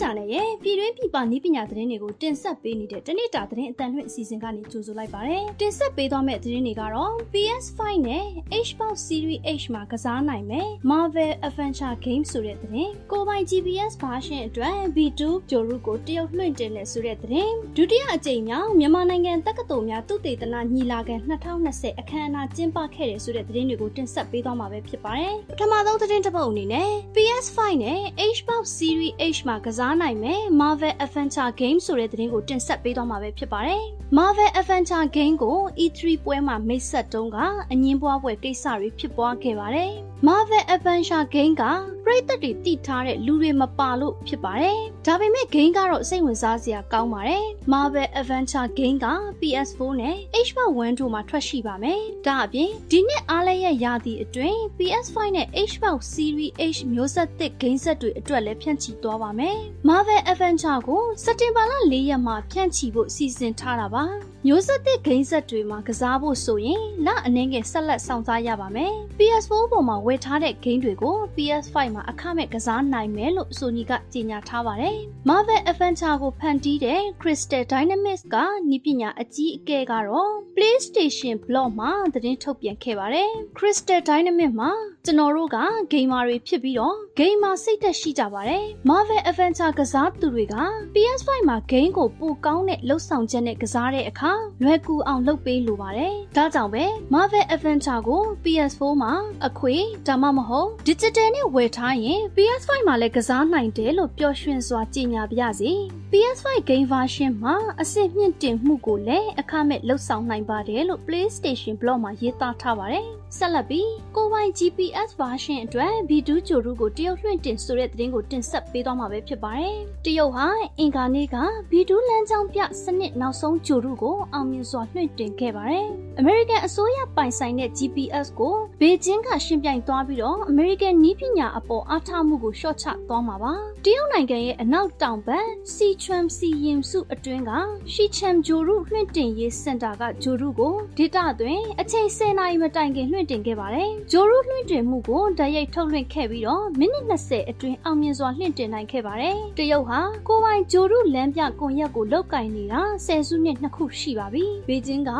ကြနဲ့ရဲ့ပြည်တွင်းပြည်ပနည်းပညာသတင်းတွေကိုတင်ဆက်ပေးနေတဲ့တနေ့တာသတင်းအတန်လွှင့်အစီအစဉ်ကနေကြိုဆိုလိုက်ပါတယ်။တင်ဆက်ပေးသွားမယ့်သတင်းတွေကတော့ PS5 နဲ့ Xbox Series H မှာကစားနိုင်မယ် Marvel Adventure Game ဆိုတဲ့သတင်း။ကိုပိုင် GPS version အတွက် B2 ဂျိုရုကိုတရုတ်လွှင့်တင်တဲ့ဆိုတဲ့သတင်း။ဒုတိယအကြိမ်မြောက်မြန်မာနိုင်ငံတက္ကသိုလ်များသုတေသနညီလာခံ2020အခမ်းအနားကျင်းပခဲ့တဲ့ဆိုတဲ့သတင်းတွေကိုတင်ဆက်ပေးသွားမှာပဲဖြစ်ပါတယ်။ပထမဆုံးသတင်းတစ်ပုဒ်အနေနဲ့ PS5 နဲ့ Xbox Series H မှာကစားနိုင်မယ် Marvel Adventure Game ဆိုတဲ့သတင်းကိုတင်ဆက်ပေးသွားမှာပဲဖြစ်ပါတယ်။ Marvel Adventure Game ကို E3 ပွဲမှာမိတ်ဆက်တုံးကအငင်းပွားပွဲကိစ္စတွေဖြစ်ပွားခဲ့ပါတယ်။ Marvel Adventure Game ကပရိသတ်တွေတည်ထားတဲ့လူတွေမပါလို့ဖြစ်ပါတယ်။ဒါပေမဲ့ game ကတော့စိတ်ဝင်စားစရာကောင်းပါတယ်။ Marvel Adventure Game က PS4 နဲ့ Xbox One တို့မှာထွက်ရှိပါမယ်။ဒါအပြင်ဒီနှစ်အားလရဲ့ရာသီအတွင်း PS5 နဲ့ Xbox Series H မျိုးဆက်သစ် game set တွေအတွက်လည်းဖြန့်ချီသွားပါမယ်။ Marvel Adventure ကိုစက်တင်ဘာလ၄ရက်မှာဖြန့်ချီဖို့စီစဉ်ထားတာပါ။ မျိုးဆက်သစ်ဂိမ်းဆက်တွေမှာကစားဖို့ဆိုရင်လအနှင်းငယ်ဆက်လက်ဆောင်စားရပါမယ်။ PS4 ပေါ်မှာဝယ်ထားတဲ့ဂိမ်းတွေကို PS5 မှာအခမဲ့ကစားနိုင်မယ်လို့ Sony ကကြေညာထားပါတယ်။ Marvel Adventure ကိုဖန်တီးတဲ့ Crystal Dynamics ကနီးပညာအကြီးအကဲကတော့ PlayStation Blog မှာသတင်းထုတ်ပြန်ခဲ့ပါတယ်။ Crystal Dynamics မှာကျွန်တော်တို့ကဂိမ်းမာတွေဖြစ်ပြီးတော့ဂိမ်းမာစိတ်သက်ရှိကြပါတယ်။ Marvel Adventure ကစားသူတွေက PS5 မှာဂိမ်းကိုပိုကောင်းတဲ့လှုပ်ဆောင်ချက်နဲ့ကစားတဲ့အခါလွယ်ကူအောင်လုပ်ပေးလိုပါတယ်။ဒါကြောင့်ပဲ Marvel Adventure ကို PS4 မှာအခွေဒါမှမဟုတ် Digital နဲ့ဝယ်ထားရင် PS5 မှာလည်းကစားနိုင်တယ်လို့ပျော်ရွှင်စွာကြေညာပါရစေ။ PS5 game version မှာအဆင့်မြင့်တင်မှုကိုလည်းအခမဲ့လှုပ်ဆောင်နိုင်ပါတယ်လို့ PlayStation Blog မှာရေးသားထားပါတယ်။ဆက်လက်ပြီးကိုပိုင် GPS version အတွက် V2 ဂျိုရုကိုတရုတ်လွှင့်တင်ဆိုတဲ့သတင်းကိုတင်ဆက်ပေးသွားမှာပဲဖြစ်ပါတယ်။တရုတ်ဟာအင်ကာနေ့က V2 လမ်းကြောင်းပြစနစ်နောက်ဆုံးဂျိုရုကိုအောင်မြင်စွာလွှင့်တင်ခဲ့ပါတယ်။ American အစိုးရပိုင်ဆိုင်တဲ့ GPS ကိုဘေကျင်းကရှင်ပြိုင်သွားပြီးတော့ American နီးပညာအပေါ်အားထားမှုကိုလျှော့ချသွားမှာပါ။တရုတ်နိုင်ငံရဲ့အနောက်တောင်ဘက်စီချွမ်စီရင်စုအတွင်းကရှီချမ်ဂျိုရုလွှင့်တင်ရေးစင်တာကဂျိုရုကိုဒေတာတွင်အချိန်10နာရီမတိုင်ခင်လွှင့်တင်ခဲ့ပါတယ်။ဂျိုရုလွှင့်တင်မှုကိုဓာတ်ရိုက်ထုတ်လွှင့်ခဲ့ပြီးတော့မိနစ်20အတွင်းအောင်မြင်စွာလွှင့်တင်နိုင်ခဲ့ပါတယ်။တရုတ်ဟာကိုပိုင်ဂျိုရုလမ်းပြကွန်ရက်ကိုလောက်ကင်နေတာဆယ်စုနှစ်နှစ်ခုရှိပါပြီ။ဘေကျင်းက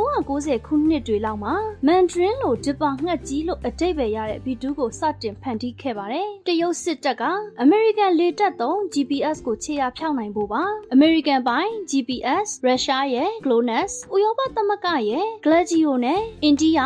1990ခုနှစ်တွေလောက်မှာမန်ဒရင်းလိုဂျပန်ငှက်ကြီးလို့အတိတ်ပဲရတဲ့ဗီဒူးကိုစတင်ဖန်တီးခဲ့ပါတယ်။တရုတ်စစ်တပ်ကအမေရိကန်လေတပ်သုံး GPS ကိုခြေရာဖြောင်းနိုင်ဖို့ပါ။ American ပိုင် GPS ရုရှားရဲ့ GLONASS ဥရောပသမဂ္ဂရဲ့ Gladio နဲ့အိန္ဒိယ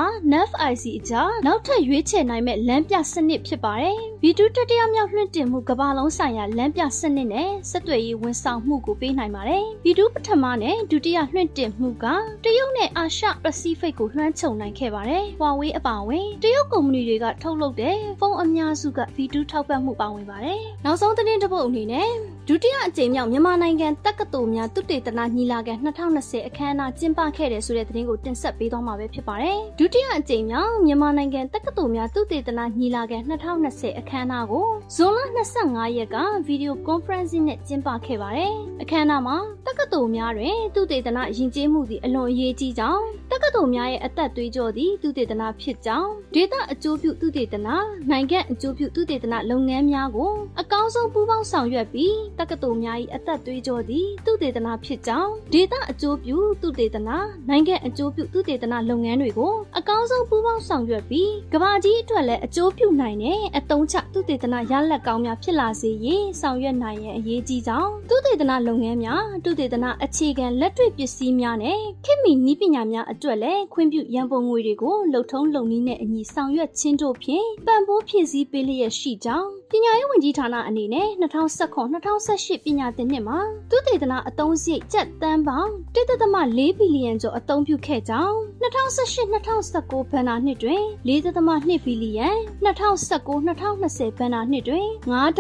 NAVIC အကြားနောက်ထပ်ရွေးချယ်နိုင်မဲ့လမ်းပြစနစ်ဖြစ်ပါတယ်။ ဗီဒူးတတိယမြောက်လွှင့်တင်မှုကမ္ဘာလုံးဆိုင်ရာလမ်းပြစနစ်နဲ့ဆက်သွယ်ရေးဝန်ဆောင်မှုကိုပေးနိုင်ပါတယ်။ဗီဒူးပထမနဲ့ဒုတိယလွှင့်တင်မှုကတရုတ်နဲ့အာရှပစိဖိတ်ကိုလွှမ်းခြုံနိုင်ခဲ့ပါတယ်။ Huawei အပါအဝင်တရုတ်ကုမ္ပဏီတွေကထုတ်လုပ်တဲ့ဖုန်းအများစုကဗီဒူးထောက်ပံ့မှုပါဝင်ပါတယ်။နောက်ဆုံးသတင်းတစ်ပုဒ်အနေနဲ့ဒုတိယအကြိမ်မြောက်မြန်မာနိုင်ငံတက္ကသိုလ်များသုတေသနညီလာခံ2020အခမ်းအနားကျင်းပခဲ့တဲ့ဆိုတဲ့သတင်းကိုတင်ဆက်ပေးသွားမှာပဲဖြစ်ပါတယ်။ဒုတိယအကြိမ်မြောက်မြန်မာနိုင်ငံတက္ကသိုလ်များသုတေသနညီလာခံ2020အခမ်းအနားကိုဇွန်လ25ရက်ကဗီဒီယိုကွန်ဖရင့်စနဲ့ကျင်းပခဲ့ပါတယ်။အခမ်းအနားမှာတက္ကသိုလ်များတွင်သုတေသနယဉ်ကျေးမှုသည်အလွန်အရေးကြီးကြောင်းတက္ကသိုလ်များရဲ့အသက်သွေးကြောသည်သုတေသနဖြစ်ကြောင်းဒေတာအကျိုးပြုသုတေသနနိုင်ငံအကျိုးပြုသုတေသနလုပ်ငန်းများကိုအကောင်းဆုံးပူးပေါင်းဆောင်ရွက်ပြီးတက္ကသိုလ်များ၏အသက်သွေးကြောသည်သုတေသနဖြစ်ကြောင်းဒေတာအကျိုးပြုသုတေသနနိုင်ငံအကျိုးပြုသုတေသနလုပ်ငန်းတွေကိုအကောင်းဆုံးပူးပေါင်းဆောင်ရွက်ပြီးကဘာကြီးအတွက်လည်းအကျိုးပြုနိုင်တဲ့အတုံးချသုတေသနရလဒ်ကောင်းများဖြစ်လာစေရေးဆောင်ရွက်နိုင်ရန်အရေးကြီးကြောင်းသုတေသနလုပ်ငန်းများသုတေသနအခြေခံလက်တွေ့ပစ္စည်းများနဲ့ခေတ်မီနည်းပညာများအတွက်လည်းခွင့်ပြုရန်ပုံငွေတွေကိုလှုပ်ထုံးလုပ်နည်းနဲ့အညီဆောင်ရွက်ခြင်းတို့ဖြင့်ပံ့ပိုးဖြည့်ဆည်းပေးလျက်ရှိကြောင်းပညာရေးဝန်ကြီးဌာနအနေနဲ့2019-2018ပညာသင်နှစ်မှာသုတေသနအသုံးစရိတ်ကျပ်တန်းပေါင်း1.4ဘီလီယံကျော်အသုံးပြုခဲ့ကြောင်း2018-2019ဘဏ္ဍာနှစ်တွင်4.2ဘီလီယံ2019-2020ဘဏ္ဍာနှစ်တွင်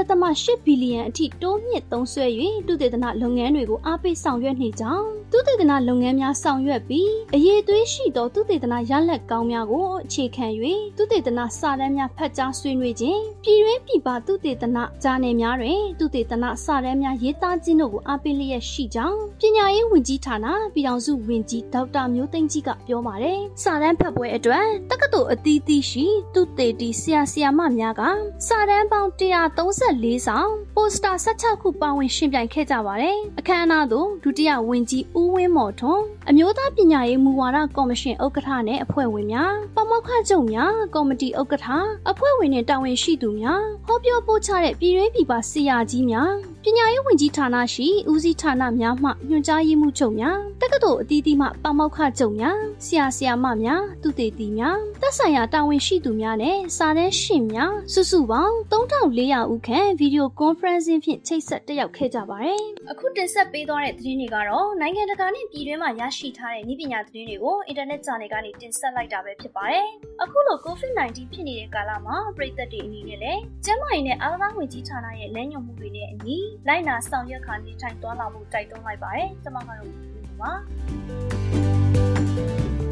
9.8ဘီလီယံအထိတိုးမြင့်သုံးစွဲ၍သုတေသနလုပ်ငန်းတွေကိုအားပေးဆောင်ရွက်နေကြောင်း သုတေသနလုပ်ငန်းများဆောင်ရွက်ပြီးအရေးသွေးရှိသောသုတေသနရလဒ်ကောင်းများကိုအခြေခံ၍သုတေသနစာတမ်းများဖတ်ကြားဆွေးနွေးခြင်းပြည်တွင်းပြည်ပသုတေသနဂျာနယ်များတွင်သုတေသနစာတမ်းများရေးသားခြင်းတို့ကိုအားပေးလျက်ရှိကြောင်းပညာရေးဝန်ကြီးဌာနပြည်ထောင်စုဝန်ကြီးဒေါက်တာမျိုးသိန်းကြီးကပြောပါတယ်။စာတမ်းဖတ်ပွဲအတွက်တက္ကသိုလ်အသီးသီးရှိသုတေတီဆရာဆရာမများကစာတမ်းပေါင်း134ဆောင်ပိုစတာ16ခုပါဝင်ရှင်ပြိုင်ခဲ့ကြပါတယ်။အခမ်းအနားသို့ဒုတိယဝန်ကြီးဦးဝင်းမော်ထွန်းအမျိုးသားပညာရေးမူဝါဒကော်မရှင်ဥက္ကဋ္ဌနဲ့အဖွဲ့ဝင်များပမောက္ခချုပ်များကော်မတီဥက္ကဋ္ဌအဖွဲ့ဝင်နဲ့တာဝန်ရှိသူများဟောပြောပို့ချတဲ့ပြည်တွင်းပြည်ပဆရာကြီးများ ပညာရေးဝန်ကြီးဌာနရှိဦးစီးဌာနများမှညွှန်ကြားရေးမှူးချုပ်များတက္ကသိုလ်အသီးသီးမှပမောက္ခချုပ်များဆရာဆရာမများသူတေတီများသက်ဆိုင်ရာတာဝန်ရှိသူများနဲ့စာတန်းရှင်များစုစုပေါင်း3400ဦးခန့်ဗီဒီယိုကွန်ဖရင့်စင်းဖြင့်ချိတ်ဆက်တက်ရောက်ခဲ့ကြပါတယ်။အခုတင်ဆက်ပေးသွားတဲ့သတင်းတွေကတော့နိုင်ငံတကာနဲ့ပြည်တွင်းမှာရရှိထားတဲ့နည်းပညာသတင်းတွေကိုအင်တာနက်ဂျာနယ်ကနေတင်ဆက်လိုက်တာပဲဖြစ်ပါတယ်။အခုလို COVID-19 ဖြစ်နေတဲ့ကာလမှာပြည်သက်တွေအနေနဲ့လည်းကျန်းမာရေးနဲ့အားကစားဝန်ကြီးဌာနရဲ့လမ်းညွှန်မှုတွေနဲ့အညီလိုက်နာဆောင်ရွက်ခါနေထိုင်သွားလာမှုတိုက်တွန်းလိုက်ပါတယ်။ကျွန်မကတော့ဒီလိုပါ။